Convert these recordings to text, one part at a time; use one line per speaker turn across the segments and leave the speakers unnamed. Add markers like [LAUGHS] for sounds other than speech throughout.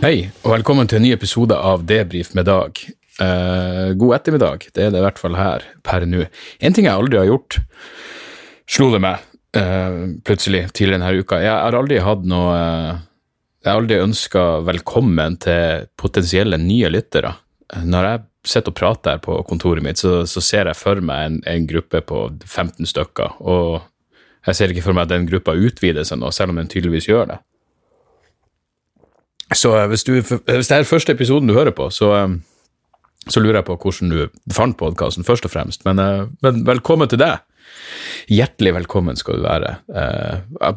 Hei, og velkommen til en ny episode av Debrif med Dag. Eh, god ettermiddag, det er det i hvert fall her per nå. En ting jeg aldri har gjort, slo det meg eh, plutselig tidligere denne uka. Jeg har aldri hatt noe eh, Jeg har aldri ønska velkommen til potensielle nye lyttere. Når jeg sitter og prater her på kontoret mitt, så, så ser jeg for meg en, en, gruppe på 15 stykker, og jeg ser ikke for meg at den gruppa utvider seg nå, selv om den tydeligvis gjør det. Så eh, hvis, du, hvis det er første episoden du hører på, så, eh, så lurer jeg på hvordan du fant podkasten, først og fremst. Men, eh, men, velkommen til deg. Hjertelig velkommen skal du være.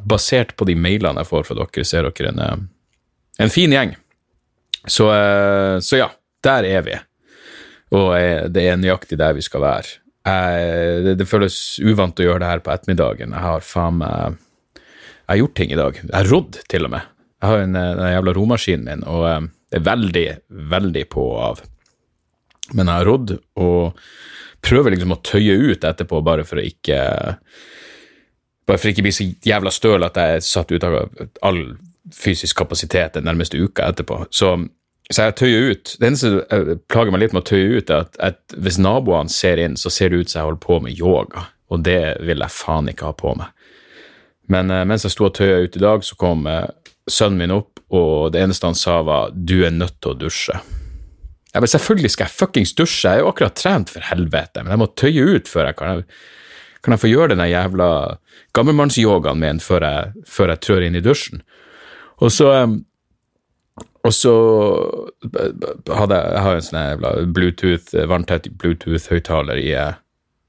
Basert på de mailene jeg får fra dere, ser dere en, en fin gjeng. Så, så, ja, der er vi. Og det er nøyaktig der vi skal være. Jeg, det, føles uvant å gjøre det her på ettermiddagen. Jeg har faen meg Jeg har gjort ting i dag. Jeg har rodd, til og med. Jeg har en, den jævla romaskinen min, og um, det er veldig, veldig på og av. Men jeg har rådd og prøver liksom å tøye ut etterpå, bare for å ikke bare for å ikke bli så jævla støl at jeg er satt ut av all fysisk kapasitet den nærmeste uka etterpå. Så, så jeg tøyer ut. Det eneste jeg plager meg litt med å tøye ut, er at, at hvis naboene ser inn, så ser det ut som jeg holder på med yoga, og det vil jeg faen ikke ha på meg. Men uh, mens jeg sto og tøya ut i dag, så kom sønnen min opp, og det eneste han sa, var 'du er nødt til å dusje'. Ja, men Selvfølgelig skal jeg fuckings dusje, jeg er jo akkurat trent, for helvete, men jeg må tøye ut før jeg kan Kan jeg få gjøre den jævla gammelmannsyogaen min før jeg, før jeg trør inn i dusjen? Og så og så hadde jeg, jeg har en sånn jævla Bluetooth, vanntett Bluetooth-høyttaler i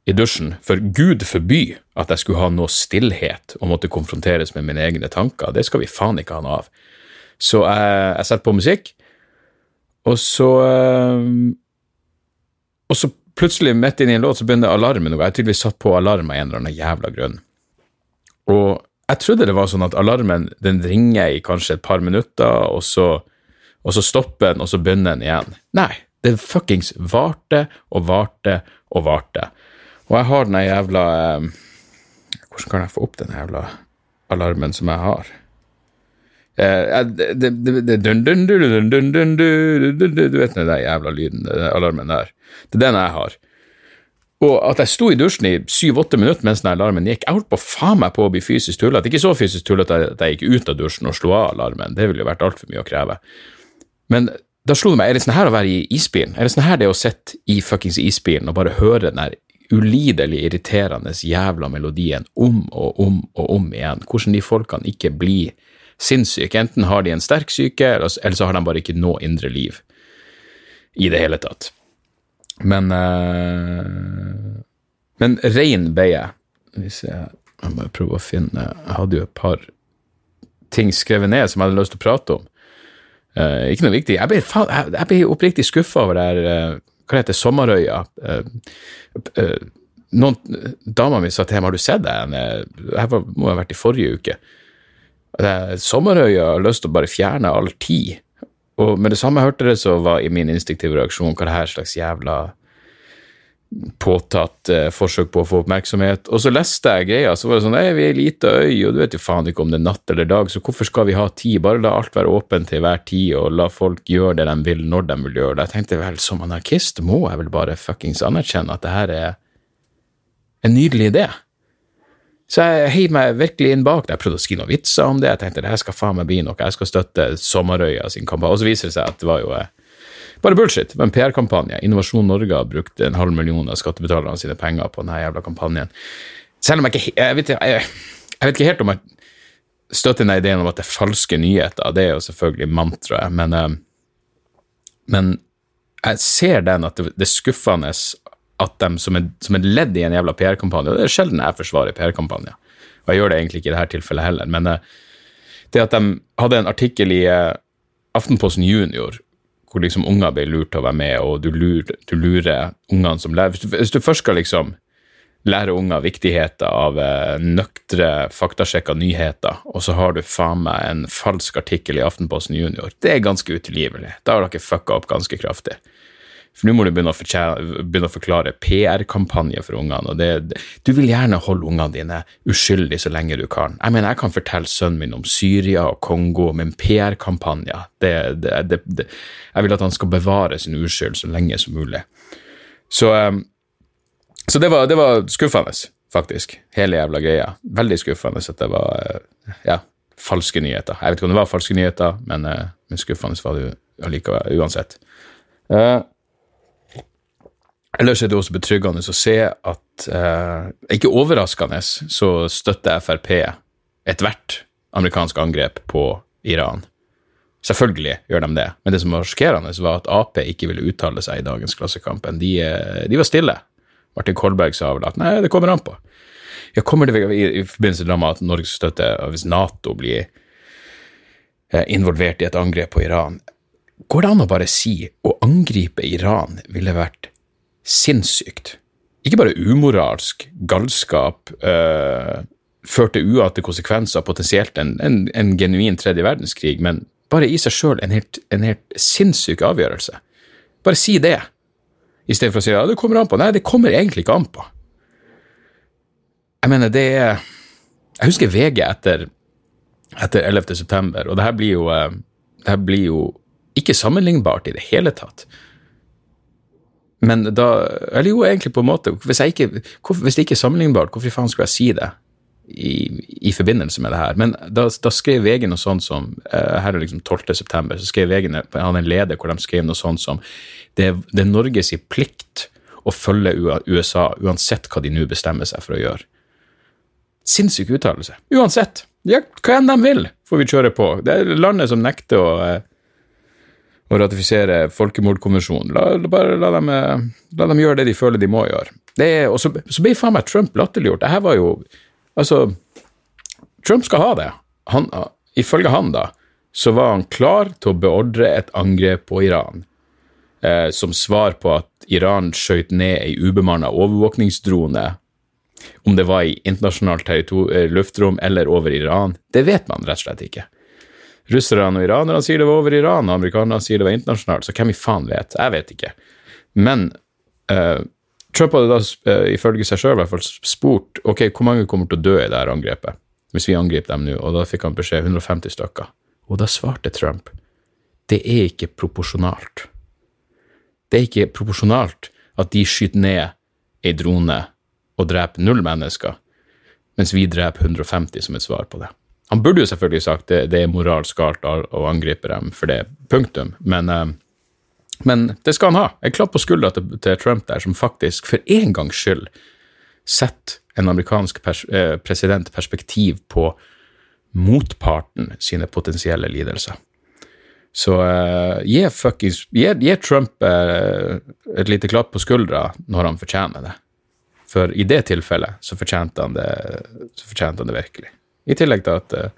i dusjen, for Gud forby at jeg skulle ha noe stillhet og måtte konfronteres med mine egne tanker. Det skal vi faen ikke ha noe av. Så jeg, jeg setter på musikk, og så eh, Og så plutselig, midt inn i en låt, så begynner alarmen. Og jeg har tydeligvis satt på alarm av en eller annen jævla grunn. Og jeg trodde det var sånn at alarmen den ringer i kanskje et par minutter, og så, og så stopper den, og så begynner den igjen. Nei, det fuckings varte og varte og varte. Og jeg har den jævla eh, Hvordan kan jeg få opp den jævla alarmen som jeg har? Du vet den jævla lyden, den alarmen der. Det er den jeg har. Og at jeg sto i dusjen i syv-åtte minutter mens den alarmen gikk Jeg holdt på faen meg på å bli fysisk tullete. Ikke så fysisk tullete at jeg gikk ut av dusjen og slo av alarmen, det ville jo vært altfor mye å kreve. Men da slo det meg, er det sånn her å være i isbilen? Er det sånn her det å sitte i fuckings isbilen og bare høre den der ulidelig irriterende jævla melodien om og om og om igjen. Hvordan de folkene ikke blir sinnssyke. Enten har de en sterk syke, eller så har de bare ikke noe indre liv i det hele tatt. Men uh, Men rein ble jeg. Hvis jeg, jeg må prøve å finne Jeg hadde jo et par ting skrevet ned som jeg hadde lyst til å prate om. Uh, ikke noe viktig. Jeg ble, jeg ble oppriktig skuffa over det her uh, hva heter Sommerøya? Eh, eh, noen Dama mi sa til meg har du sett det? Her må ha vært i forrige uke. Sommerøya har lyst til å bare fjerne all tid. Og med det samme jeg hørte det, så var i min instinktive reaksjon hva det her slags jævla påtatt eh, forsøk på å få oppmerksomhet. Og så leste jeg greia, så var det sånn Nei, vi er ei lita øy, og du vet jo faen ikke om det er natt eller dag, så hvorfor skal vi ha tid? Bare la alt være åpent til hver tid, og la folk gjøre det de vil, når de vil gjøre det. Jeg tenkte vel, som anarkist må jeg vel bare fuckings anerkjenne at det her er en nydelig idé. Så jeg heiv meg virkelig inn bak. Jeg prøvde å skrive noen vitser om det. Jeg tenkte det her skal faen meg bli noe, jeg skal støtte Sommerøya sin kampanje. Og så viser det seg at det var jo eh, bare bullshit. Det var en PR-kampanje. Innovasjon Norge har brukt en halv million av skattebetalerne sine penger på denne jævla kampanjen. Selv om jeg ikke jeg vet, jeg, jeg vet ikke helt om jeg støtter den ideen om at det er falske nyheter. Det er jo selvfølgelig mantraet, men, eh, men jeg ser den at det, er skuffende at de som et, ledd i en jævla PR-kampanje Det er sjelden jeg forsvarer PR-kampanjer, og jeg gjør det egentlig ikke i dette tilfellet heller, men eh, det at de hadde en artikkel i eh, Aftenposten Junior hvor liksom unger blir lurt til å være med, og du lurer, du lurer ungene som lærer hvis du, hvis du, først skal liksom lære unger viktigheten av eh, nøktre, faktasjekka nyheter, og så har du faen meg en falsk artikkel i Aftenposten Junior, det er ganske utilgivelig. Da har dere fucka opp ganske kraftig. For nå må du begynne å, begynne å forklare PR-kampanje for ungene. og det, Du vil gjerne holde ungene dine uskyldige så lenge du kan. Jeg mener, jeg kan fortelle sønnen min om Syria og Kongo, men PR-kampanjer Jeg vil at han skal bevare sin uskyld så lenge som mulig. Så, um, så det, var, det var skuffende, faktisk, hele jævla greia. Veldig skuffende at det var uh, ja, falske nyheter. Jeg vet ikke om det var falske nyheter, men, uh, men skuffende var det allikevel, uansett. Uh, Ellers er det også betryggende å se at, eh, ikke overraskende, så støtter Frp ethvert amerikansk angrep på Iran. Selvfølgelig gjør de det, men det som var sjokkerende, var at Ap ikke ville uttale seg i dagens Klassekampen. De, eh, de var stille. Martin Kolberg sa vel at nei, det kommer an på. Ja, kommer det i, i forbindelse med at Norge støtter hvis Nato blir eh, involvert i et angrep på Iran? Går det an å bare si å angripe Iran ville vært sinnssykt. Ikke bare umoralsk, galskap, eh, førte uante konsekvenser, potensielt en, en, en, genuin tredje verdenskrig, men bare i seg sjøl en, en, helt sinnssyk avgjørelse. Bare si det, i stedet for å si ja, det kommer an på. Nei, det kommer egentlig ikke an på. Jeg mener, det er Jeg husker VG etter, etter 11. september, og det her blir jo, uh, det her blir jo ikke sammenlignbart i det hele tatt. Men da Eller jo, egentlig på en måte. Hvis, ikke, hvorfor, hvis det ikke er sammenlignbart, hvorfor faen skulle jeg si det i, i forbindelse med det her? Men da, da skrev VG noe sånt som uh, Her er liksom 12. september, så skrev VG hadde en leder hvor de skrev noe sånt som det, det er Norges plikt å følge USA uansett hva de nå bestemmer seg for å gjøre. Sinnssyk uttalelse. Uansett. Ja, hva enn de vil, får vi kjøre på. Det er landet som nekter å uh, å ratifisere folkemordkonvensjonen. La, bare la dem, eh, la dem, gjøre det de føler de må gjøre. Er, og så, så ble faen meg Trump latterliggjort. Det her var jo Altså, Trump skal ha det. Han, ifølge han, da, så var han klar til å beordre et angrep på Iran. Eh, som svar på at Iran skjøt ned ei ubemanna overvåkningsdrone. Om det var i internasjonalt eh, luftrom eller over Iran, det vet man rett og slett ikke. Russerne og iranerne sier det var over Iran, og amerikanerne sier det var internasjonalt, så hvem i faen vet? Jeg vet ikke. Men uh, Trump hadde da, uh, ifølge seg sjøl, spurt ok, hvor mange kommer til å dø i det her angrepet, hvis vi angriper dem nå, og da fikk han beskjed 150 stykker. Og da svarte Trump det er ikke proporsjonalt. Det er ikke proporsjonalt at de skyter ned ei drone og dreper null mennesker, mens vi dreper 150 som et svar på det. Han burde jo selvfølgelig sagt det, det er moralsk galt å angripe dem for det, punktum. Men, eh, men det skal han ha. En klapp på skuldra til, til, Trump der, som faktisk for en gangs skyld setter en amerikansk pers eh, president perspektiv på motparten sine potensielle lidelser. Så uh, gi, fuckings, gi, gi Trump uh, et lite klapp på skuldra når han fortjener det. For i det tilfellet så fortjente han det, fortjente han det virkelig. I tillegg til at eh,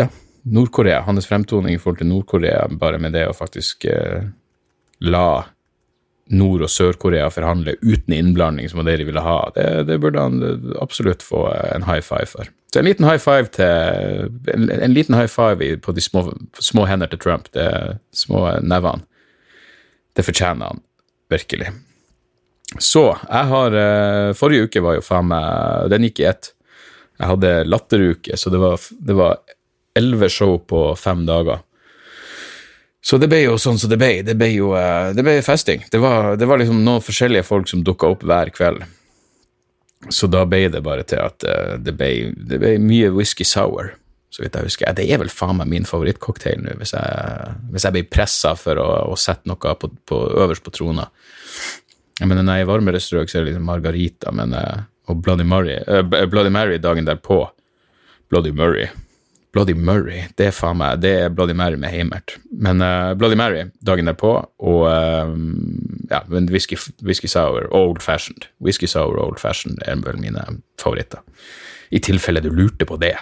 ja, Nord-Korea, hans fremtoning i forhold til Nord-Korea, bare med det å faktisk eh, la Nord- og Sør-Korea forhandle uten innblanding, som det de ville ha, det, det, burde han absolutt få en high five for. Så en liten high five til En, en liten high five på de små, små hender til Trump, de små nevene. Det fortjener han virkelig. Så jeg har eh, Forrige uke var jo faen meg Den gikk i ett. Jeg hadde latteruke, så det var, elleve show på fem dager. Så det ble jo sånn som det ble. Det ble jo eh, det ble festing. Det var, det var liksom noen forskjellige folk som dukka opp hver kveld. Så da ble det bare til at eh, det ble, det ble mye whisky sour, så vidt jeg husker. Det er vel faen meg min favorittcocktail nå, hvis jeg, hvis jeg blir pressa for å, å, sette noe på, på, øverst på trona. Jeg mener, når jeg er i varmere strøk, så er det liksom margarita, men uh, og Bloody Murray, uh, Bloody Mary dagen derpå. Bloody Murray. Bloody Murray, det er faen meg Det er Bloody Mary med Heimert. Men uh, Bloody Mary dagen derpå, og uh, ja, whisky, whisky sour old fashioned. Whisky sour old fashioned er vel mine favoritter. I tilfelle du lurte på det.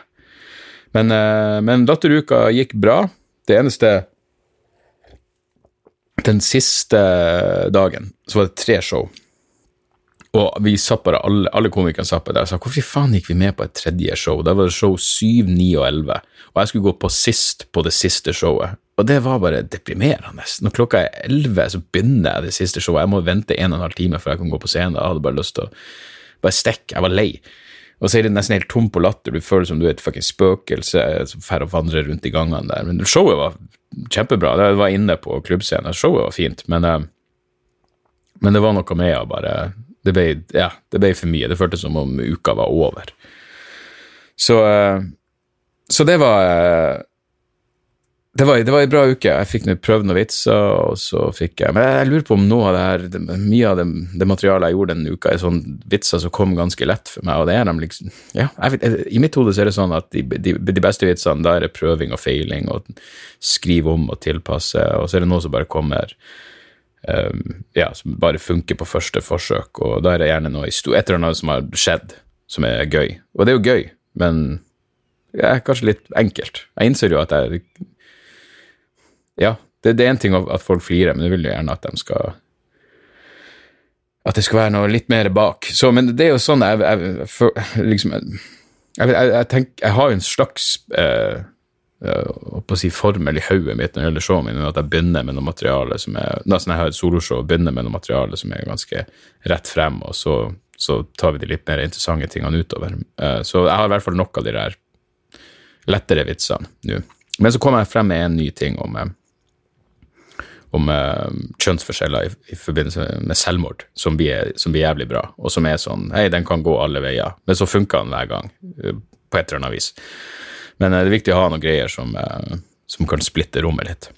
Men, uh, men Latteruka gikk bra. Det eneste Den siste dagen så var det tre show. Og vi satt bare, alle, alle komikerne satt der og sa hvorfor faen gikk vi med på et tredje show? Da var det show 7, 9 og 11, og jeg skulle gå på sist på det siste showet. Og det var bare deprimerende. Når klokka er 11, så begynner jeg det siste showet. Jeg må vente en og en halv time før jeg kan gå på scenen. Jeg hadde bare lyst til å bare stikke. Jeg var lei. Og så er det nesten helt tom på latter. Du føler som du er et fucking spøkelse som drar og vandrer rundt i gangene der. Men showet var kjempebra. Det var inne på klubbscenen. Showet var fint, men, eh, men det var noe med å bare det ble, ja, det ble for mye. Det føltes som om uka var over. Så, eh, så det var eh, det var, det var en bra uke. Jeg fikk prøvd noen vitser, og så fikk jeg Men jeg lurer på om noe av det her, mye av det, det, materialet jeg gjorde denne uka, er sånn vitser som kom ganske lett for meg, og det er dem liksom Ja, vet, I mitt hode er det sånn at de, de, de, beste vitsene, da er det prøving og feiling, og skrive om og tilpasse, og så er det noe som bare kommer ja, som bare funker på første forsøk, og da er det gjerne noe et eller annet som har skjedd, som er gøy. Og det er jo gøy, men er kanskje litt enkelt. Jeg innser jo at jeg Ja, det, det er én ting at folk flirer, men jeg vil jo gjerne at de skal At det skal være noe litt mer bak. Så, men det er jo sånn jeg, jeg, for, liksom jeg, jeg, tenker, jeg har jo en slags eh, å si formel i hodet mitt når det gjelder showet mitt, at jeg begynner med noe materiale som er Nesten jeg har et soloshow, begynner med noe materiale som er ganske rett frem, og så, så tar vi de litt mer interessante tingene utover. Eh, så jeg har i hvert fall nok av de der lettere vitsene nå. Men så kommer jeg frem med en ny ting om, eh, om uh, kjønnsforskjeller i, i, forbindelse med selvmord, som blir, som blir, jævlig bra, og som er sånn Hei, den kan gå alle veier, men så funker den hver gang, på et eller annet vis. Men eh, det er viktig å ha noen greier som, eh, som kan splitte rommet litt.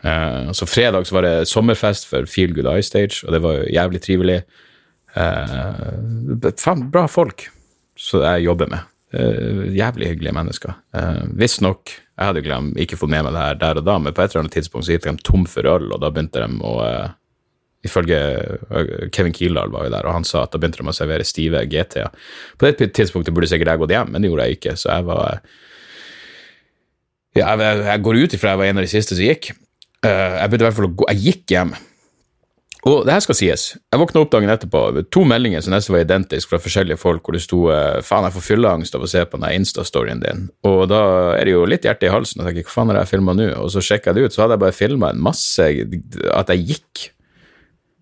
Uh, så fredag så var det sommerfest for Feel Good Eye Stage, og det var jævlig trivelig. Uh, bra folk som jeg jobber med. Jævlig hyggelige mennesker. Uh, Visstnok, jeg hadde glemt, ikke fått med meg det her der og da, men på et eller annet tidspunkt så gikk de tom for øl, og da begynte de å Ifølge Kevin Kildahl var jo der, og han sa at da begynte de å servere stive GT-er. På det tidspunktet burde sikkert jeg gått hjem, men det gjorde jeg ikke, så jeg var ja, jeg, jeg går ut ifra jeg var en av de siste som gikk. Uh, jeg begynte i hvert fall å gå Jeg gikk hjem. Og det her skal sies. Jeg våkna opp dagen etterpå. To meldinger som nesten var identiske fra forskjellige folk, hvor det sto uh, 'faen, jeg får fylleangst av å se på den Insta-storyen din'. Og da er det jo litt hjerte i halsen. Og tenker, hva faen har jeg filma nå? Og så sjekka jeg det ut, så hadde jeg bare filma en masse At jeg gikk.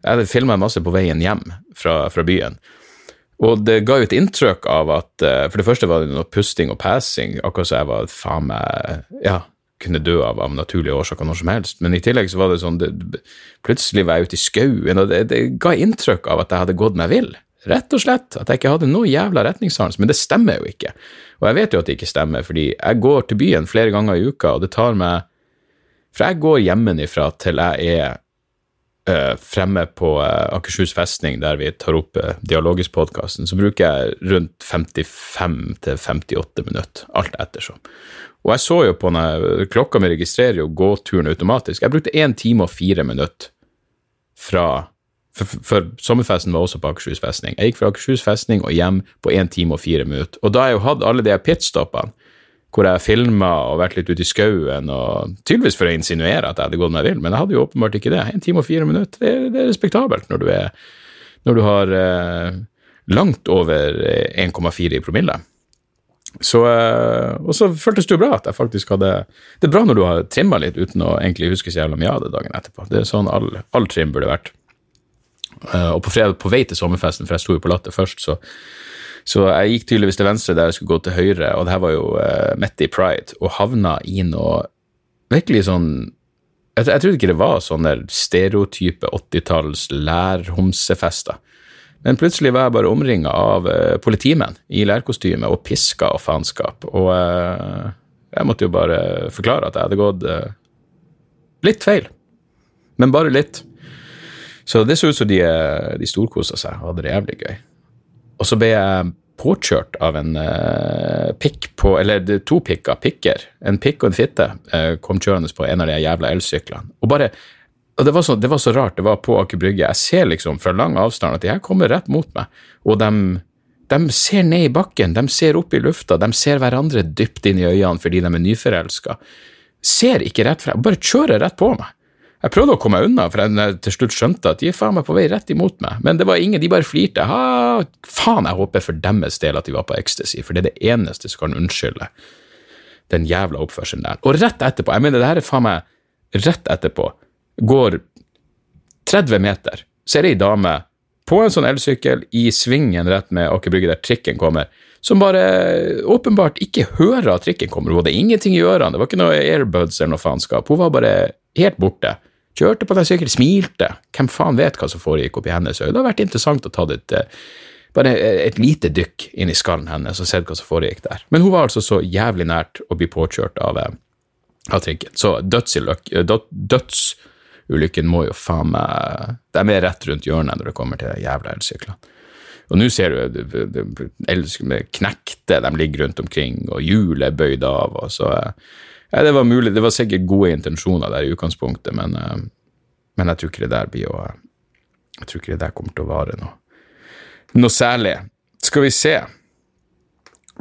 Jeg filma masse på veien hjem fra, fra byen. Og det ga jo et inntrykk av at eh, For det første var det noe pusting og passing, akkurat som jeg var faen meg Ja, kunne dø av av naturlige årsaker når som helst. Men i tillegg så var det sånn det, Plutselig var jeg ute i skauen, og det, det, ga inntrykk av at jeg hadde gått meg vill. Rett og slett. At jeg ikke hadde noe jævla retningssans. Men det stemmer jo ikke. Og jeg vet jo at det ikke stemmer, fordi jeg går til byen flere ganger i uka, og det tar meg For jeg går hjemmefra til jeg er fremme på uh, Akershus festning, der vi tar opp uh, Dialogisk-podkasten, så bruker jeg rundt 55 til 58 minutter, alt ettersom. Og jeg så jo på når klokka mi registrerer jo gåturen automatisk. Jeg brukte én time og fire minutter fra for, for, sommerfesten var også på Akershus festning. Jeg gikk fra Akershus festning og hjem på én time og fire minutter. Og da har jeg jo hatt alle de pitstoppene hvor jeg filma og vært litt ute i skauen, og tydeligvis for å insinuere at jeg hadde gått meg vill, men jeg hadde jo åpenbart ikke det. En time og fire minutter, det, det er respektabelt når du, er, når du har eh, langt over 1,4 i promille. Så, eh, og så føltes det jo bra at jeg faktisk hadde Det er bra når du har trimma litt uten å egentlig huske så jævla mye av det dagen etterpå. Det er sånn all, all trim burde vært. Eh, og på, fredag, på vei til sommerfesten, for jeg sto jo på Latter først, så så jeg gikk tydeligvis til venstre der jeg skulle gå til høyre, og det her var jo uh, midt i pride, og havna i noe virkelig sånn Jeg, jeg trodde ikke det var sånne stereotype 80-talls lærhomsefester. Men plutselig var jeg bare omringa av uh, politimenn i lærkostyme og piska og faenskap. Og uh, jeg måtte jo bare forklare at jeg hadde gått uh, litt feil. Men bare litt. Så det så ut som de, de storkosa seg og hadde det jævlig gøy. Og så ble jeg påkjørt av en uh, pikk på Eller to pikker, pikker. En pikk og en fitte uh, kom kjørende på en av de jævla elsyklene. Og bare og det var, så, det var så rart. Det var på Aker Brygge. Jeg ser liksom fra lang avstand at de her kommer rett mot meg, og de, de ser ned i bakken, de ser opp i lufta, de ser hverandre dypt inn i øynene fordi de er nyforelska. Ser ikke rett frem, bare kjører rett på meg. Jeg prøvde å komme meg unna, for jeg til slutt skjønte at de er faen meg på vei rett imot meg. Men det var ingen, de bare flirte. Ha, faen, jeg håper for deres del at de var på ecstasy, for det er det eneste som kan unnskylde den jævla oppførselen der. Og rett etterpå, jeg mener det her er faen meg rett etterpå, går 30 meter, så er det ei dame på en sånn elsykkel i svingen rett med Aker Brygge der trikken kommer, som bare åpenbart ikke hører at trikken kommer. Hun hadde ingenting i ørene, det var ikke noe airbuds eller noe faenskap. Hun var bare helt borte. Kjørte på den sykkelen, smilte. Hvem faen vet hva som foregikk oppi hennes øye? Det hadde vært interessant å ta et, eh, bare et lite dykk inn i skallen hennes og sett hva som foregikk der. Men hun var altså så jævlig nært å bli påkjørt av, eh, av trikken. Så dødsulykken må jo faen meg De er rett rundt hjørnet når det kommer til jævla elsyklene. Og nå ser du knekte, de ligger rundt omkring, og hjulet er bøyd av. og så eh, ja, det var mulig, det var sikkert gode intensjoner der i utgangspunktet, men, eh, men jeg tror ikke det der blir å Jeg tror ikke det der kommer til å vare noe, noe særlig. Skal vi se.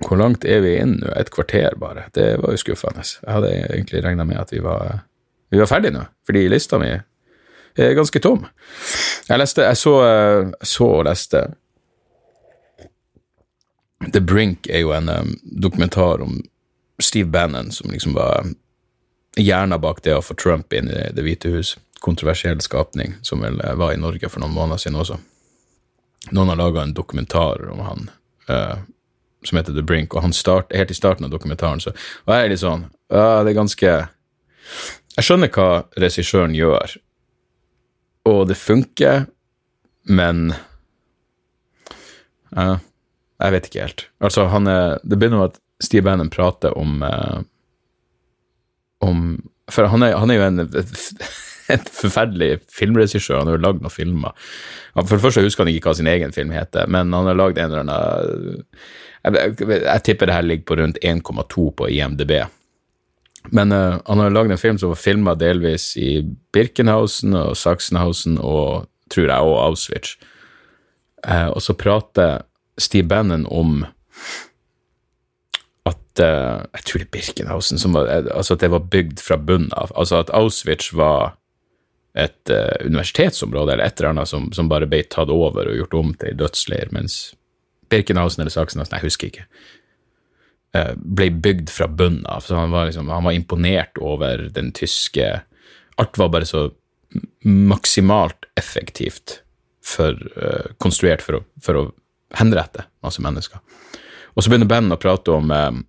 Hvor langt er vi inn nå? Et kvarter, bare. Det var jo skuffende. Jeg hadde egentlig regna med at vi var, vi var ferdige nå, fordi lista mi er ganske tom. Jeg leste, jeg så, så og leste The Brink er jo en um, dokumentar om Steve Bannon, som liksom var hjerna bak det å få Trump inn i Det hvite hus. Kontroversiell skapning, som vel var i Norge for noen måneder siden også. Noen har laga en dokumentar om han uh, som heter The Brink, og han start, helt i starten av dokumentaren så og jeg er litt sånn uh, Det er ganske Jeg skjønner hva regissøren gjør, og det funker, men uh, Jeg vet ikke helt. Altså, han er Det begynner med at Steve Bannon prater om uh, om For han er, han er jo en, en forferdelig filmregissør, han har jo lagd noen filmer. For det første husker han ikke hva sin egen film heter, men han har lagd en eller annen jeg, jeg, jeg, tipper det her ligger på rundt 1,2 på IMDb. Men uh, han har lagd en film som var filma delvis i Birkenhausen og Sachsenhausen og, tror jeg, og Auschwitz. Uh, og så prater Steve Bannon om Jeg tror det er Birkenhausen som var, altså at det var bygd fra bunnen av. Altså at Auschwitz var et uh, universitetsområde eller et eller annet som, som, bare ble tatt over og gjort om til dødsleir, mens Birkenhausen eller Saksenhausen, jeg husker ikke, uh, ble bygd fra bunnen av. Så han var, liksom, han var imponert over den tyske Alt var bare så maksimalt effektivt for, konstruert for å, for å henrette masse mennesker. Og så begynner bandet å prate om eh,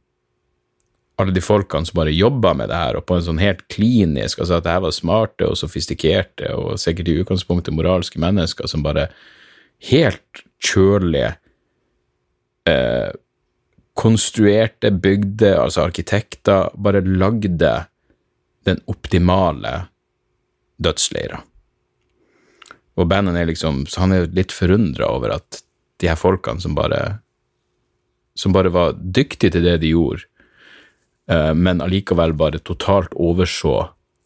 alle de folkene som bare jobba med det her, og på en sånn helt klinisk Altså at det her var smarte og sofistikerte og sikkert i utgangspunktet moralske mennesker som bare helt kjølige eh, konstruerte, bygde, altså arkitekter, bare lagde den optimale dødsleira. Og bandet er liksom Så han er litt forundra over at de her folkene som bare som bare var dyktige til det de gjorde, men allikevel bare totalt overså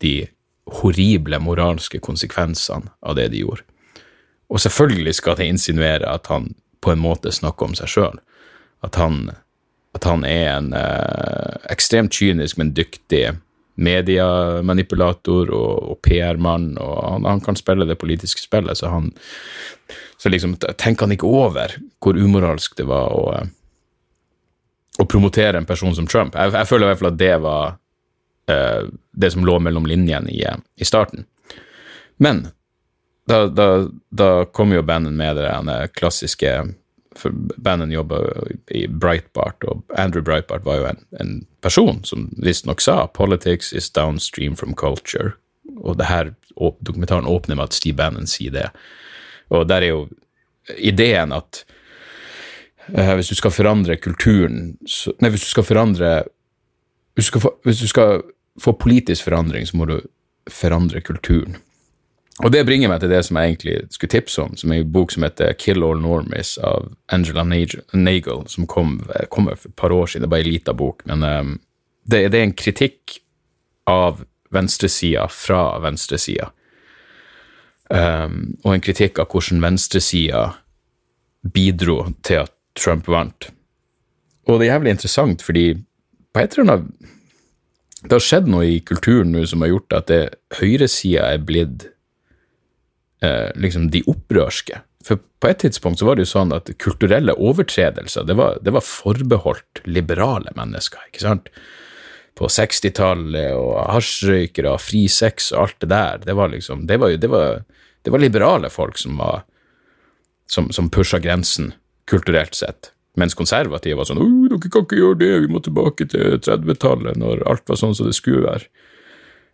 de horrible moralske konsekvensene av det de gjorde. Og selvfølgelig skal det insinuere at han på en måte snakker om seg sjøl. At, at, han er en eh, ekstremt kynisk, men dyktig mediemanipulator og, og PR-mann, og han, han, kan spille det politiske spillet, så han Så liksom tenker han ikke over hvor umoralsk det var å å promotere en person som Trump. Jeg, jeg føler i hvert fall at det var uh, det som lå mellom linjene i, i starten. Men da, da, da kom jo Bannon med det klassiske for Bannon jobba i Breitbart, og Andrew Breitbart var jo en, en person som visstnok sa 'politics is downstream from culture'. Og det her dokumentaren åpner med at Steve Bannon sier det. Og der er jo ideen at hvis du skal forandre kulturen så, Nei, hvis du skal forandre hvis du skal, få, hvis du skal få politisk forandring, så må du forandre kulturen. Og det bringer meg til det som jeg egentlig skulle tipse om, som er en bok som heter Kill All Normies av Angela Nagel, som kom, kom for et par år siden. Det er bare en liten bok, men um, det, det, er en kritikk av venstresida fra venstresida. Um, og en kritikk av hvordan venstresida bidro til at Trump vant. Og det er jævlig interessant, fordi på et eller annet det har skjedd noe i kulturen nå som har gjort at høyresida er blitt eh, liksom de opprørske. For på et tidspunkt så var det jo sånn at kulturelle overtredelser, det var, det var forbeholdt liberale mennesker, ikke sant? På 60-tallet, og hasjrøykere, fri sex og alt det der, det var liksom Det var det var, det var liberale folk som som, som pusha grensen, kulturelt sett. Mens konservative var sånn dere kan ikke gjøre det, vi må tilbake til 30-tallet, når alt var sånn som det skulle være.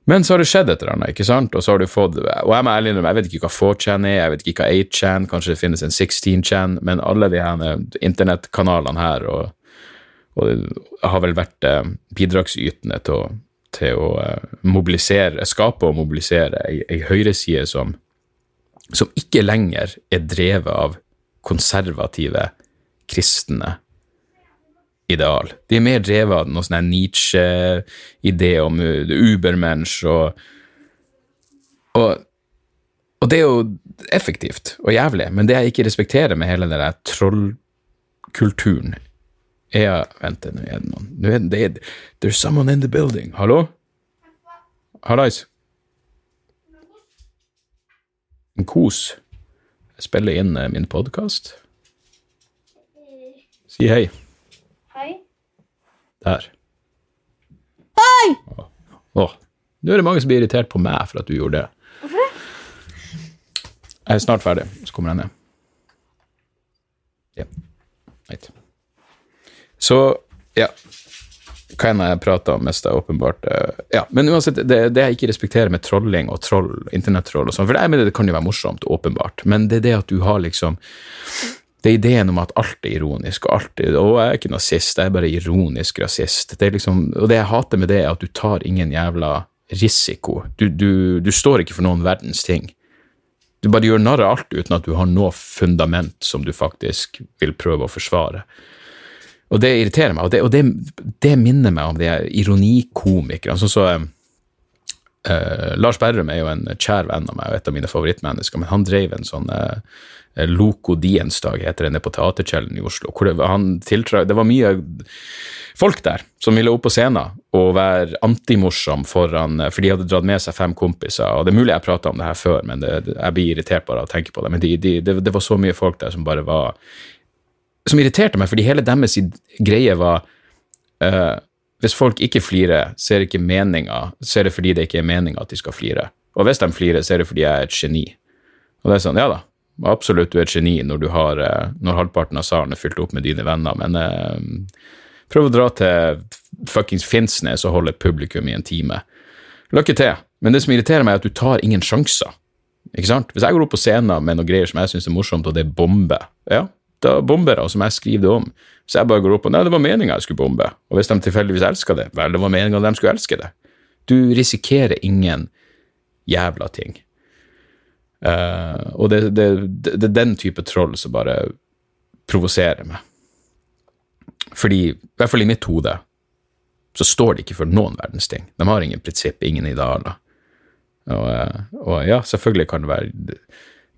Men så har det skjedd et eller annet, ikke sant? og så har du fått Og jeg må ærlig innrømme, jeg vet ikke hva 4chan er, jeg vet ikke hva 8chan, kanskje det finnes en 16chan, men alle de her internettkanalene her og, og har vel vært eh, bidragsytende til å, til å eh, mobilisere, skape og mobilisere ei, ei høyreside som, som ikke lenger er drevet av konservative kristne ideal. De er mer drevet av noen sånn Nietzsche-idé om Ubermensch og, og, og det er jo effektivt og jævlig, men det jeg ikke respekterer med hele den der trollkulturen er Vent, nå er det noen nå er det, There's someone in the building. Hallo? Hallais. En kos. Jeg spiller inn eh, min podkast. Si hei.
Hei.
Der.
Hei!
Å, Nå er det mange som blir irritert på meg for at du gjorde det.
Hvorfor det?
Jeg er snart ferdig, så kommer jeg ned. Ja. Right. Så, ja. Hva enn jeg prater om mest, er åpenbart eh, Ja, men uansett, det, det jeg ikke respekterer med trolling og troll, internettroll og sånn, for jeg mener det kan jo være morsomt, åpenbart, men det er det at du har liksom det er ideen om at alt er ironisk, og alt er, og jeg er ikke nazist, jeg er bare ironisk rasist. Det er liksom, og det jeg hater med det, er at du tar ingen jævla risiko. Du, du, du står ikke for noen verdens ting. Du bare gjør narr av alt uten at du har noe fundament som du faktisk vil prøve å forsvare. Og det irriterer meg, og det, og det, det minner meg om de ironikomikerne. Sånn så, uh, Lars Berrum er jo en kjær venn av meg og et av mine favorittmennesker, men han drev en sånn uh, Loco Diensdag, heter det, på Teaterkjelleren i Oslo. hvor det, han tiltra, det var mye folk der som ville opp på scenen og være antimorsom foran For de hadde dratt med seg fem kompiser, og det er mulig jeg prata om det her før, men det, jeg blir irritert bare av å tenke på det. Men de, de, det, det var så mye folk der som bare var Som irriterte meg, fordi hele deres greie var uh, Hvis folk ikke flirer, så er det ikke meninga, så er det fordi det ikke er meninga at de skal flire. Og hvis de flirer, så er det fordi jeg er et geni. Og det er sånn, ja da, absolutt du er et geni når, du har, eh, når halvparten av salen er fylt opp med dine venner, men uh, prøv å dra til fuckings Finnsnes og holde publikum i en time. Lykke til. Men det som irriterer meg, er at du tar ingen sjanser. Ikke sant? Hvis jeg går opp på scenen med noe greier som jeg syns er morsomt, og det er bombe, ja, da som jeg, skriver det om. Så jeg bare går opp og Nei, det var meninga jeg skulle bombe. Og hvis de tilfeldigvis elska det, vel, det var meninga de skulle elske det. Du risikerer ingen jævla ting. Uh, og det, det, det, det, er den type troll som bare provoserer meg. Fordi, i hvert fall i mitt hode, så står de ikke for noen verdens ting. De har ingen prinsipp, ingen idealer. Og, uh, og, ja, selvfølgelig kan det være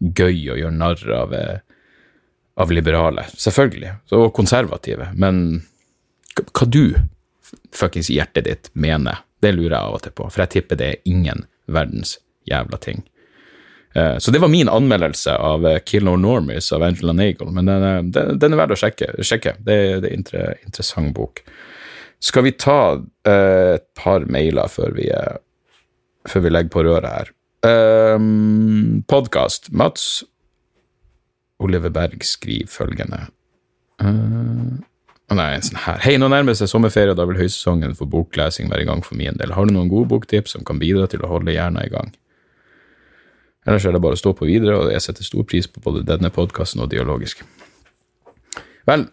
gøy å gjøre narr av, eh, av liberale. Selvfølgelig. Og konservative. Men hva du fuckings hjertet ditt mener, det lurer jeg av og til på. For jeg tipper det er ingen verdens jævla ting. Eh, så det var min anmeldelse av eh, Kill No Normies av Angela Nagel. men den, er, den er verdt å sjekke. sjekke. Det, er en interessant bok. Skal vi ta et par mailer før vi, før vi legger på røret her? Um, Podkast. Mats Oliver Berg skriver følgende uh, Nei, en sånn her. Hei, nå nærmer seg sommerferie, og da vil høysesongen for boklesing være i gang for min del. Har du noen gode boktips som kan bidra til å holde hjernen i gang? Ellers er det bare å stå på videre, og jeg setter stor pris på både denne podkasten og dialogisk. Vel,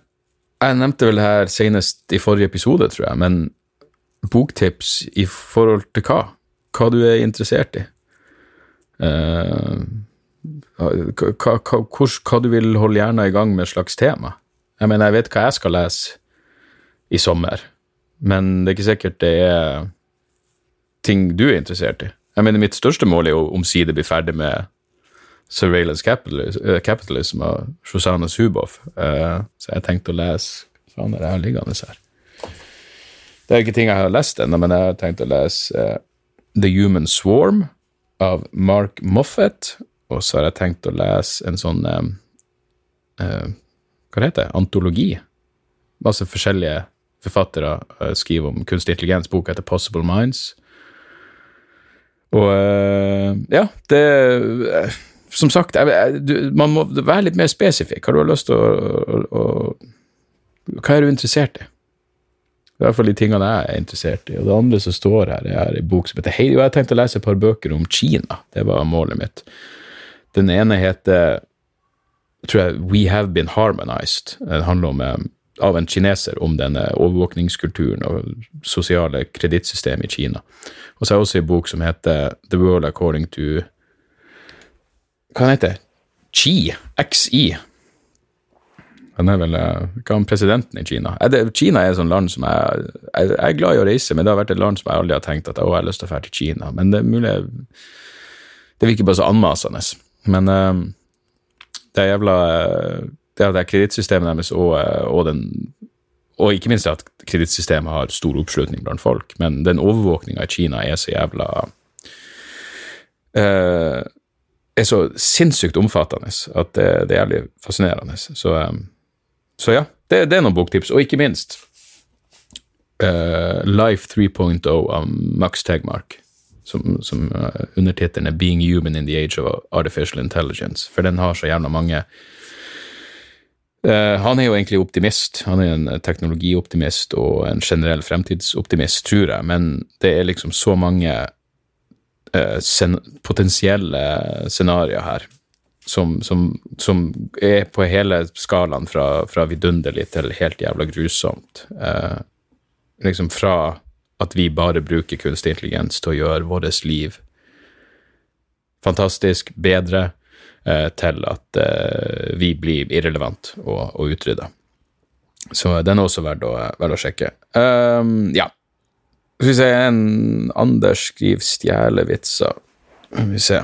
jeg nevnte vel det her senest i forrige episode, tror jeg, men boktips i forhold til hva? Hva du er interessert i? Uh, hva, hva, hva, hva, du vil holde hjernen i gang med slags tema? Jeg mener, jeg vet hva jeg skal lese i sommer, men det er ikke sikkert det er ting du er interessert i. Jeg mener, mitt største mål er jo omsider bli ferdig med Surveillance Capitalism, uh, Capitalism av Shoshana Zuboff. Uh, så jeg tenkte å lese Faen, er det her liggende her? Det er ikke ting jeg har lest ennå, men jeg har tenkt å lese uh, The Human Swarm av Mark Moffat. Og så har jeg tenkt å lese en sånn eh, eh, Hva heter det? Antologi. Masse forskjellige forfattere eh, skriver om kunstig intelligens. Boka heter Possible Minds. Og eh, ja, det Som sagt, jeg, du, man må være litt mer spesifikk. Har du lyst til å, å, å Hva er du interessert i? I hvert fall de tingene jeg er interessert i. Og det andre som står her, er en bok som heter Hei, Og jeg tenkte å lese et par bøker om Kina. Det var målet mitt. Den ene heter tror jeg We Have Been Harmonized. Den handler om, eh, av en kineser om denne overvåkningskulturen og sosiale kredittsystemet i Kina. Og så har jeg også en bok som heter The World According to Hva den heter Xi? XI. Han er vel eh, hva er presidenten i Kina? Er det, Kina er et sånt land som jeg, jeg, jeg er glad i å reise, men det har vært et land som jeg aldri har tenkt at å, jeg har lyst til å dra til Kina. Men det er mulig Det virker bare så anmasende. Men uh, det er jævla Det er kredittsystemet deres og, og den og ikke minst at kredittsystemet har stor oppslutning blant folk, men den overvåkninga i Kina er så jævla uh, er så sinnssykt omfattende at det, det er jævlig fascinerende. Så um, så ja, det, det, er noen boktips. Og ikke minst uh, Life 3.0 av Max Tegmark, som, som uh, undertittelen er 'Being Human in the Age of Artificial Intelligence'. For den har så gjerne mange uh, Han er jo egentlig optimist. Han er en teknologioptimist og en generell fremtidsoptimist, tror jeg, men det er liksom så mange sen potensielle scenarioer her som, som, som, er på hele skalaen fra, fra vidunderlig til helt jævla grusomt. Uh, liksom fra at vi bare bruker kunstig intelligens til å gjøre vårt liv fantastisk, bedre, eh, til at eh, vi blir irrelevant og, og utrydda. Så den er også verdt å, verdt å sjekke. Um, ja. Skal vi se, en Anders skriver stjelevitser. Skal vi se.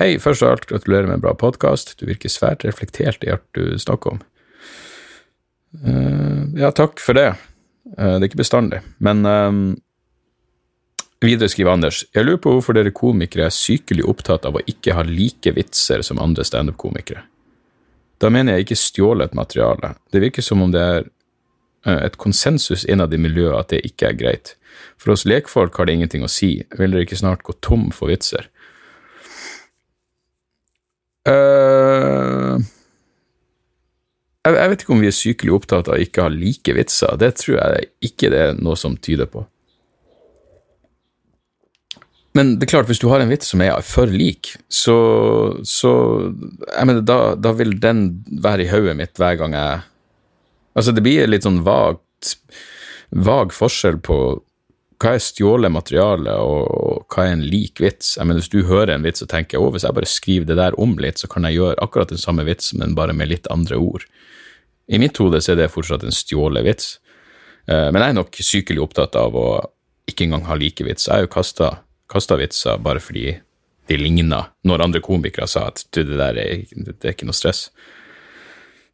Hei, først av alt, gratulerer med en bra podkast. Du virker svært reflektert i alt du snakker om. Uh, ja, takk for det. Uh, det er ikke bestandig. Men um, videre skriver Anders Jeg lurer på hvorfor dere komikere er sykelig opptatt av å ikke ha like vitser som andre standup-komikere. Da mener jeg ikke stjålet materiale. Det virker som om det er uh, et konsensus innad i miljøet at det ikke er greit. For oss lekfolk har det ingenting å si. Vil dere ikke snart gå tom for vitser? Uh, jeg, jeg, vet ikke om vi er sykelig opptatt av å ikke ha like vitser. Det tror jeg ikke det er noe som tyder på. Men det er klart, hvis du har en vits som er for lik, så, så jeg mener, da, da, vil den være i hodet mitt hver gang jeg Altså, det blir litt sånn vagt vag forskjell på hva er stjålet materiale, og hva er en lik vits? Jeg mener, Hvis du hører en vits og tenker å, hvis jeg bare skriver det der om litt, så kan jeg gjøre akkurat den samme vitsen, men bare med litt andre ord. I mitt hode så er det fortsatt en stjålet vits, eh, men jeg er nok sykelig opptatt av å ikke engang ha like vits. Jeg har jo kasta vitser bare fordi de ligna når andre komikere sa at du, det der er, det er ikke noe stress.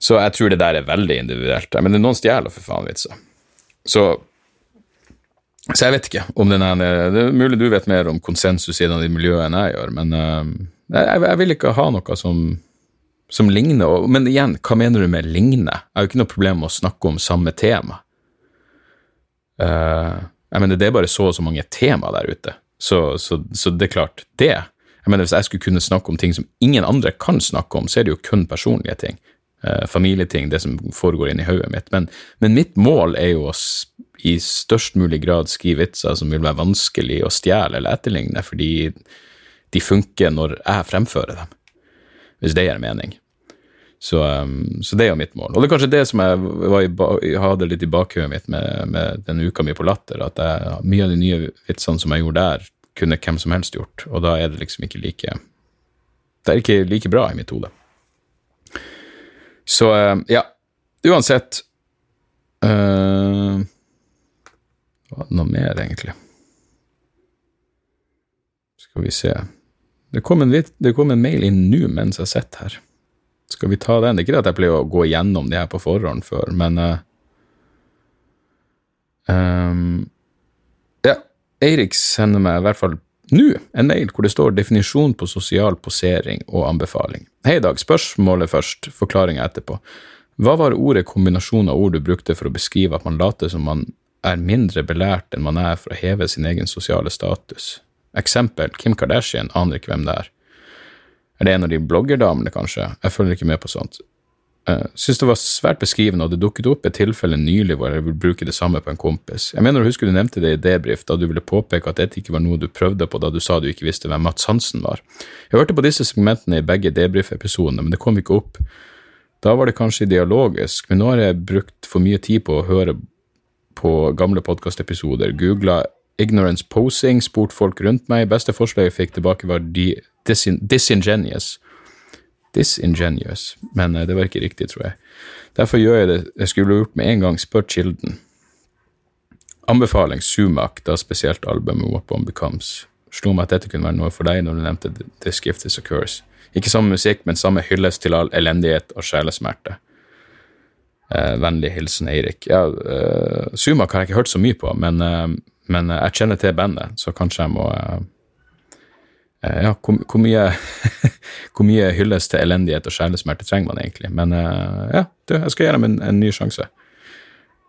Så jeg tror det der er veldig individuelt. Men noen stjeler for faen vitser. Så så jeg vet ikke om den er Det er mulig du vet mer om konsensus i de miljøet enn jeg gjør, men uh, jeg, jeg, vil ikke ha noe som, som ligner. Men igjen, hva mener du med ligne? Jeg har jo ikke noe problem med å snakke om samme tema. Uh, jeg mener, det er bare så og så mange tema der ute, så, så, så, det er klart, det jeg mener, Hvis jeg skulle kunne snakke om ting som ingen andre kan snakke om, så er det jo kun personlige ting. Uh, familieting, det som foregår inni hodet mitt. Men, men mitt mål er jo å i størst mulig grad skrive vitser som vil være vanskelig å stjele eller etterligne, fordi de funker når jeg fremfører dem, hvis det gir mening. Så, um, så, det er jo mitt mål. Og det er kanskje det som jeg, i, hadde litt i bakhuet mitt med, med den uka mi på Latter, at jeg, mye av de nye vitsene som jeg gjorde der, kunne hvem som helst gjort, og da er det liksom ikke like Det er ikke like bra i mitt hode. Så um, ja, uansett uh, var det noe mer, egentlig? Skal vi se Det kom en, det kom en mail inn nå mens jeg sitter her. Skal vi ta den? Det er ikke det at jeg pleier å gå gjennom det her på forhånd før, men uh, Um, ja, Eirik sender meg i hvert fall nå en mail hvor det står definisjon på sosial posering og anbefaling. Hei, Dag. Spørsmålet først, forklaringa etterpå. Hva var ordet kombinasjon av ord du brukte for å beskrive at man later som man er mindre belært enn man er for å heve sin egen sosiale status? Eksempel Kim Kardashian, aner ikke hvem det er. Er det en av de bloggerdamene, kanskje? Jeg følger ikke med på sånt. Uh, synes det var svært beskrivende, og det dukket opp et tilfelle nylig hvor jeg ville bruke det samme på en kompis. Jeg mener å huske du nevnte det i debrief da du ville påpeke at dette ikke var noe du prøvde på da du sa du ikke visste hvem Mats Hansen var. Jeg hørte på disse segmentene i begge debrief-episodene, men det kom ikke opp. Da var det kanskje ideologisk, men nå har jeg brukt for mye tid på å høre på gamle podkastepisoder, googla ignorance posing, spurt folk rundt meg, beste forslaget jeg fikk tilbake var disin disingenuous disingenuous, men eh, det var ikke riktig, tror jeg. Derfor gjør jeg det jeg skulle gjort med en gang, spør kilden. Anbefaling Sumac, da spesielt albumet What One Becomes. Slo meg at dette kunne være noe for deg når du nevnte This Gift Is A Curse. Ikke samme musikk, men samme hyllest til all elendighet og sjelesmerte. Eh, vennlig hilsen Eirik. Ja, eh, Sumak har jeg ikke hørt så mye på, men, eh, men jeg kjenner til bandet, så kanskje jeg må eh, Eh, ja, hvor, hvor, mye, [LAUGHS] hvor mye hylles til elendighet og sjelesmerte trenger man egentlig? Men uh, ja, du, jeg skal gi dem en, en ny sjanse.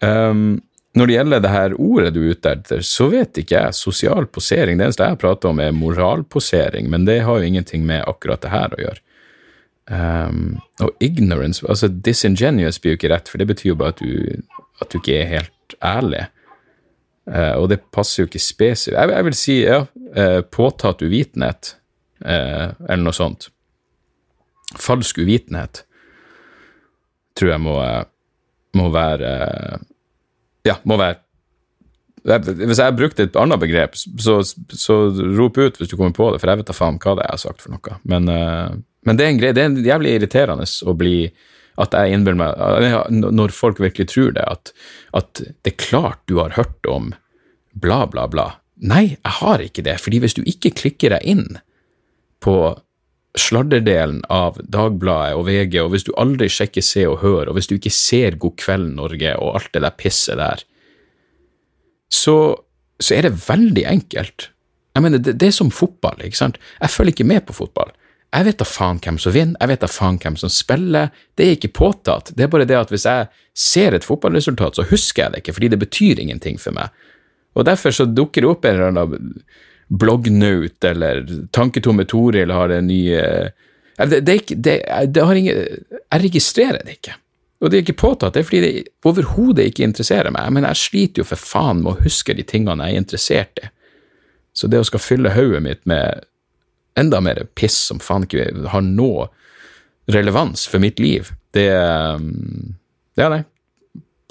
Um, når det gjelder det her ordet du er ute etter, så vet ikke jeg. Sosial posering. Det eneste jeg prater om, er moralposering, men det har jo ingenting med akkurat det her å gjøre. Um, og ignorance altså Disingenuous blir jo ikke rett, for det betyr jo bare at du, at du ikke er helt ærlig. Uh, og det passer jo ikke spesifikt jeg, jeg, vil si ja, uh, påtatt uvitenhet, uh, eller noe sånt. Falsk uvitenhet tror jeg må, må være Ja, må være Hvis jeg brukte et annet begrep, så, så, rop ut hvis du kommer på det, for jeg vet da faen hva det er jeg har sagt for noe. Men, men det er en greie, det er jævlig irriterende å bli at jeg innbiller meg Når folk virkelig tror det, at, at, det er klart du har hørt om bla, bla, bla. Nei, jeg har ikke det, fordi hvis du ikke klikker deg inn på sladderdelen av Dagbladet og VG, og hvis du aldri sjekker Se og Hør, og hvis du ikke ser God kveld, Norge og alt det der pisset der, så, så er det veldig enkelt. Jeg mener, det, det, er som fotball, ikke sant. Jeg følger ikke med på fotball. Jeg vet da faen hvem som vinner, jeg vet da faen hvem som spiller, det er ikke påtatt. Det er bare det at hvis jeg ser et fotballresultat, så husker jeg det ikke, fordi det betyr ingenting for meg. Og derfor så dukker det opp en eller annen bloggnaut eller Tanketomme Toril har en ny eh, det, det, det, det har ingen, Jeg registrerer det ikke. Og det er ikke påtatt, det er fordi det overhodet ikke interesserer meg. Men jeg sliter jo for faen med å huske de tingene jeg er interessert i. Så det å skal fylle hodet mitt med enda mer piss som faen ikke har noe relevans for mitt liv. Det um, Ja, nei.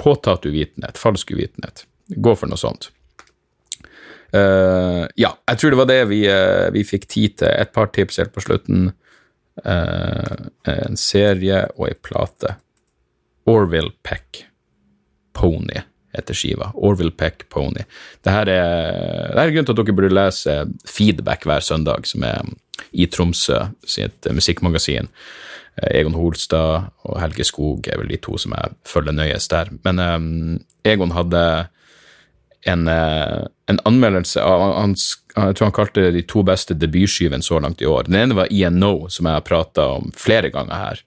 Påtatt uvitenhet. Falsk uvitenhet. Gå for noe sånt. Uh, ja, jeg tror det var det vi, uh, vi fikk tid til. Et par tips helt på slutten. Uh, en serie og ei plate. Orville Peck Pony heter skiva. Orville Peck Pony. Dette er, det er grunnen til at dere burde lese Feedback hver søndag, som er i Tromsø sitt musikkmagasin. Eh, Egon Holstad og Helge Skog er vel de to som jeg følger nøyest der. Men um, Egon hadde en, en anmeldelse av han, Jeg tror han kalte det de to beste debutskyvene så langt i år. Den ene var ENO, som jeg har prata om flere ganger her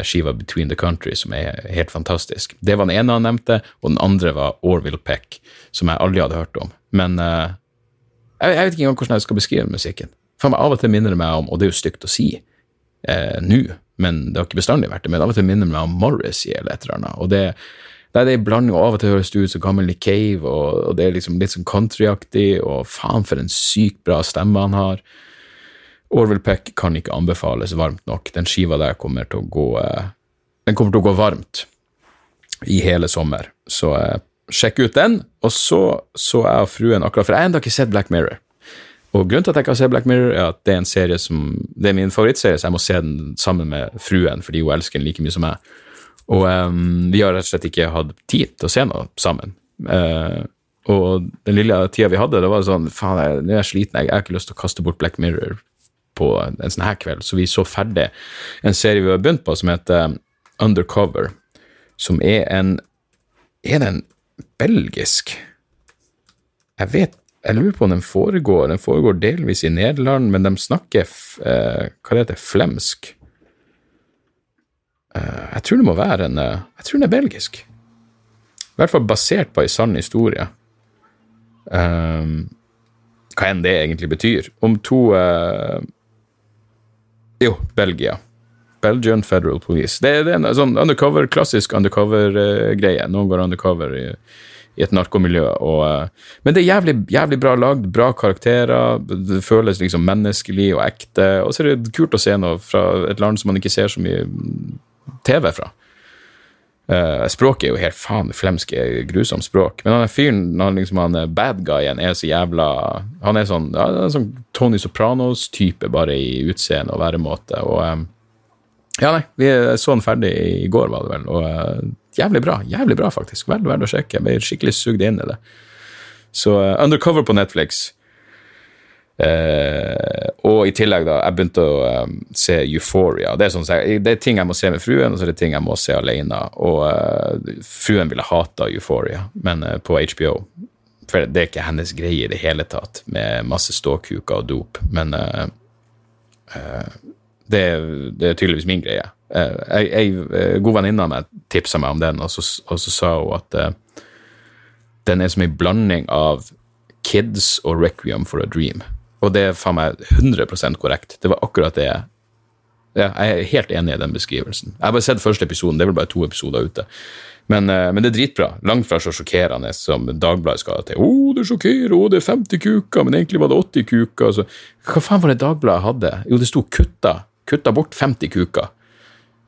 skiva Between the Country, som er helt fantastisk. Det var den ene han nevnte, og den andre var Orville Peck, som jeg aldri hadde hørt om. Men uh, jeg, jeg, vet ikke engang hvordan jeg skal beskrive musikken. For Av og til minner det meg om, og det er jo stygt å si uh, nå, men det har ikke bestandig vært det, men av og til minner det meg om Morrissey eller et eller annet. og det det er en blanding, og av og til høres det ut som gammel Nick Cave, og, og det er liksom litt sånn countryaktig, og faen for en sykt bra stemme han har. Orwell Peck kan ikke anbefales varmt nok. Den skiva der kommer til å gå eh, Den kommer til å gå varmt i hele sommer. Så eh, sjekk ut den. Og så så jeg og fruen akkurat For jeg har ennå ikke sett Black Mirror. Og grunnen til at jeg ikke har sett Black Mirror, er at det er en serie som Det er min favorittserie, så jeg må se den sammen med fruen, fordi hun elsker den like mye som meg. Og um, vi har rett og slett ikke hatt tid til å se noe sammen. Uh, og den lille tida vi hadde, det var sånn Faen, jeg er sliten, jeg, jeg har ikke lyst til å kaste bort Black Mirror på en sånn her kveld, så vi så ferdig en serie vi har begynt på, som heter Undercover, som er en Er den belgisk Jeg vet Jeg lurer på om den foregår Den foregår delvis i Nederland, men de snakker eh, Hva det heter Flemsk. Eh, jeg tror det må være en eh, Jeg tror den er belgisk. I hvert fall basert på ei sann historie. Um, hva enn det egentlig betyr. Om to uh, Jo, Belgia. Belgian Federal Police. Det, det er en sånn undercover, klassisk undercover-greie. Noen går undercover i, i et narkomiljø. Og, uh, men det er jævlig, jævlig bra lagd, bra karakterer. Det føles liksom menneskelig og ekte. Og så er det kult å se noe fra et land som man ikke ser så mye TV fra. Uh, språket er jo helt faen flemsk, grusomt språk. Men han er fyren, han liksom han er bad guyen, er så jævla Han er sånn, ja, er sånn Tony Sopranos-type, bare i utseende og væremåte. Og um, ja, nei, vi så den ferdig i går, var det vel. Og uh, jævlig bra. Jævlig bra, faktisk. Veldig verdt å sjekke. Jeg ble skikkelig sugd inn i det. Så uh, Undercover på Netflix. Uh, og i tillegg, da, jeg begynte å um, se Euphoria. Det er, sånn, det er, ting jeg må se med fruen, og så er det ting jeg må se alene. Og uh, fruen ville hata Euphoria, men uh, på HBO. For det er ikke hennes greie i det hele tatt, med masse ståkuker og dop. Men det, det, er tydeligvis min greie. Ei, ei god venninne av meg tipsa meg om den, og så, og så sa hun at den er som en blanding av Kids og Requiem for a Dream. Og det er faen meg 100 korrekt. Det var akkurat det jeg ja, Jeg er helt enig i den beskrivelsen. Jeg har bare sett første episoden, det er vel bare to episoder ute. Men, men det er dritbra. Langt fra så sjokkerende som Dagbladet skal til. Å, oh, det sjokkerer, oh, det er 50 kuker, men egentlig var det 80 kuker. Så, hva faen var det Dagbladet hadde? Jo, det sto kutta. Kutta bort 50 kuker.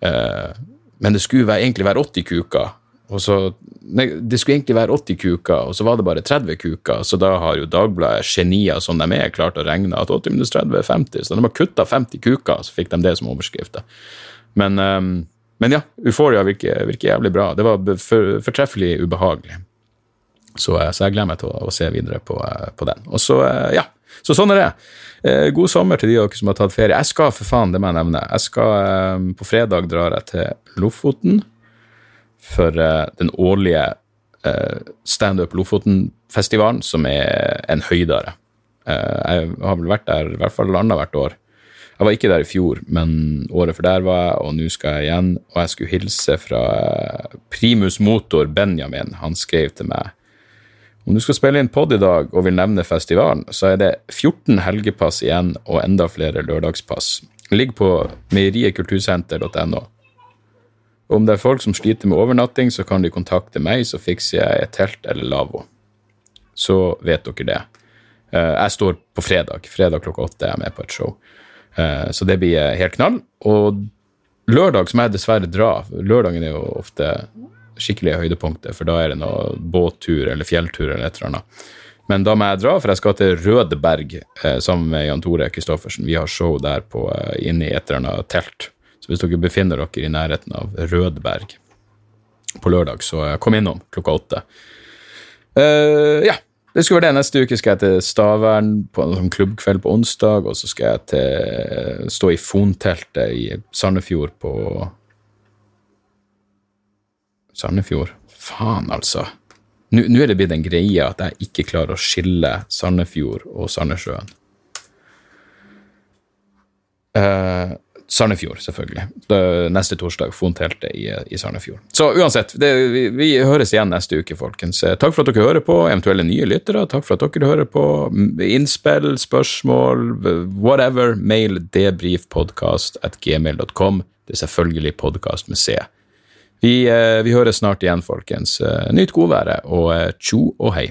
Uh, men det skulle egentlig være 80 kuker. Og så, nei, Det skulle egentlig være 80 kuker, og så var det bare 30 kuker. Så da har jo Dagbladet, genier som de er, klart å regne at 80 minus 30 er 50. Så de har kutta 50 kuker, så fikk de det som overskrift. Men, um, men ja, Euphoria virker, virker, jævlig bra. Det var for, fortreffelig ubehagelig. Så, eh, så, jeg gleder meg til å, å se videre på, eh, på, den. Og så, eh, ja. Så sånn er det. God sommer til de av dere som har tatt ferie. Jeg skal, for faen, det må jeg nevne. Jeg skal, På fredag drar jeg til Lofoten for uh, den årlige uh, Standup Lofoten-festivalen, som er en høydare. Uh, jeg har vel vært der i hvert fall annethvert år. Jeg var ikke der i fjor, men året for der var jeg, og nå skal jeg igjen. Og jeg skulle hilse fra primus motor Benjamin. Han skrev til meg om du skal spille inn pod i dag og vil nevne festivalen, så er det 14 helgepass igjen og enda flere lørdagspass. Ligg på meierietkultursenter.no. Om det er folk som sliter med overnatting, så kan de kontakte meg, så fikser jeg et telt eller lavvo. Så vet dere det. Eh, jeg står på fredag. Fredag klokka åtte er jeg med på et show. Eh, så det blir helt knall. Og lørdag som jeg dessverre drar Lørdagen er jo ofte skikkelig høydepunktet, for da er det noe båttur eller fjelltur eller et eller annet. Men da må jeg dra, for jeg skal til Rødberg eh, sammen med Jan Tore Kristoffersen. Vi har show der på, inne i et eller annet telt. Hvis dere befinner dere i nærheten av Rødberg på lørdag, så eh, kom innom klokka åtte. Uh, ja, det skulle være det. Neste uke skal jeg til Stavern på en sånn klubbkveld på onsdag, og så skal jeg til, stå i Fonteltet i Sandefjord på Sandefjord? Faen, altså. Nå er det blitt en greie at jeg ikke klarer å skille Sandefjord og Sandnessjøen. Uh, Sandefjord, selvfølgelig. Neste torsdag, Fonteltet i, i Sandefjord. Så uansett, det, vi, vi, høres igjen neste uke, folkens. Eh, takk for at dere hører på, eventuelle nye lyttere. Takk for at dere hører på. Innspill, spørsmål, whatever. Mail debrifpodkast at gmail.com. Det er selvfølgelig podkast med C. Vi, eh, vi høres snart igjen, folkens. Eh, nyt godværet, og tjo og hei.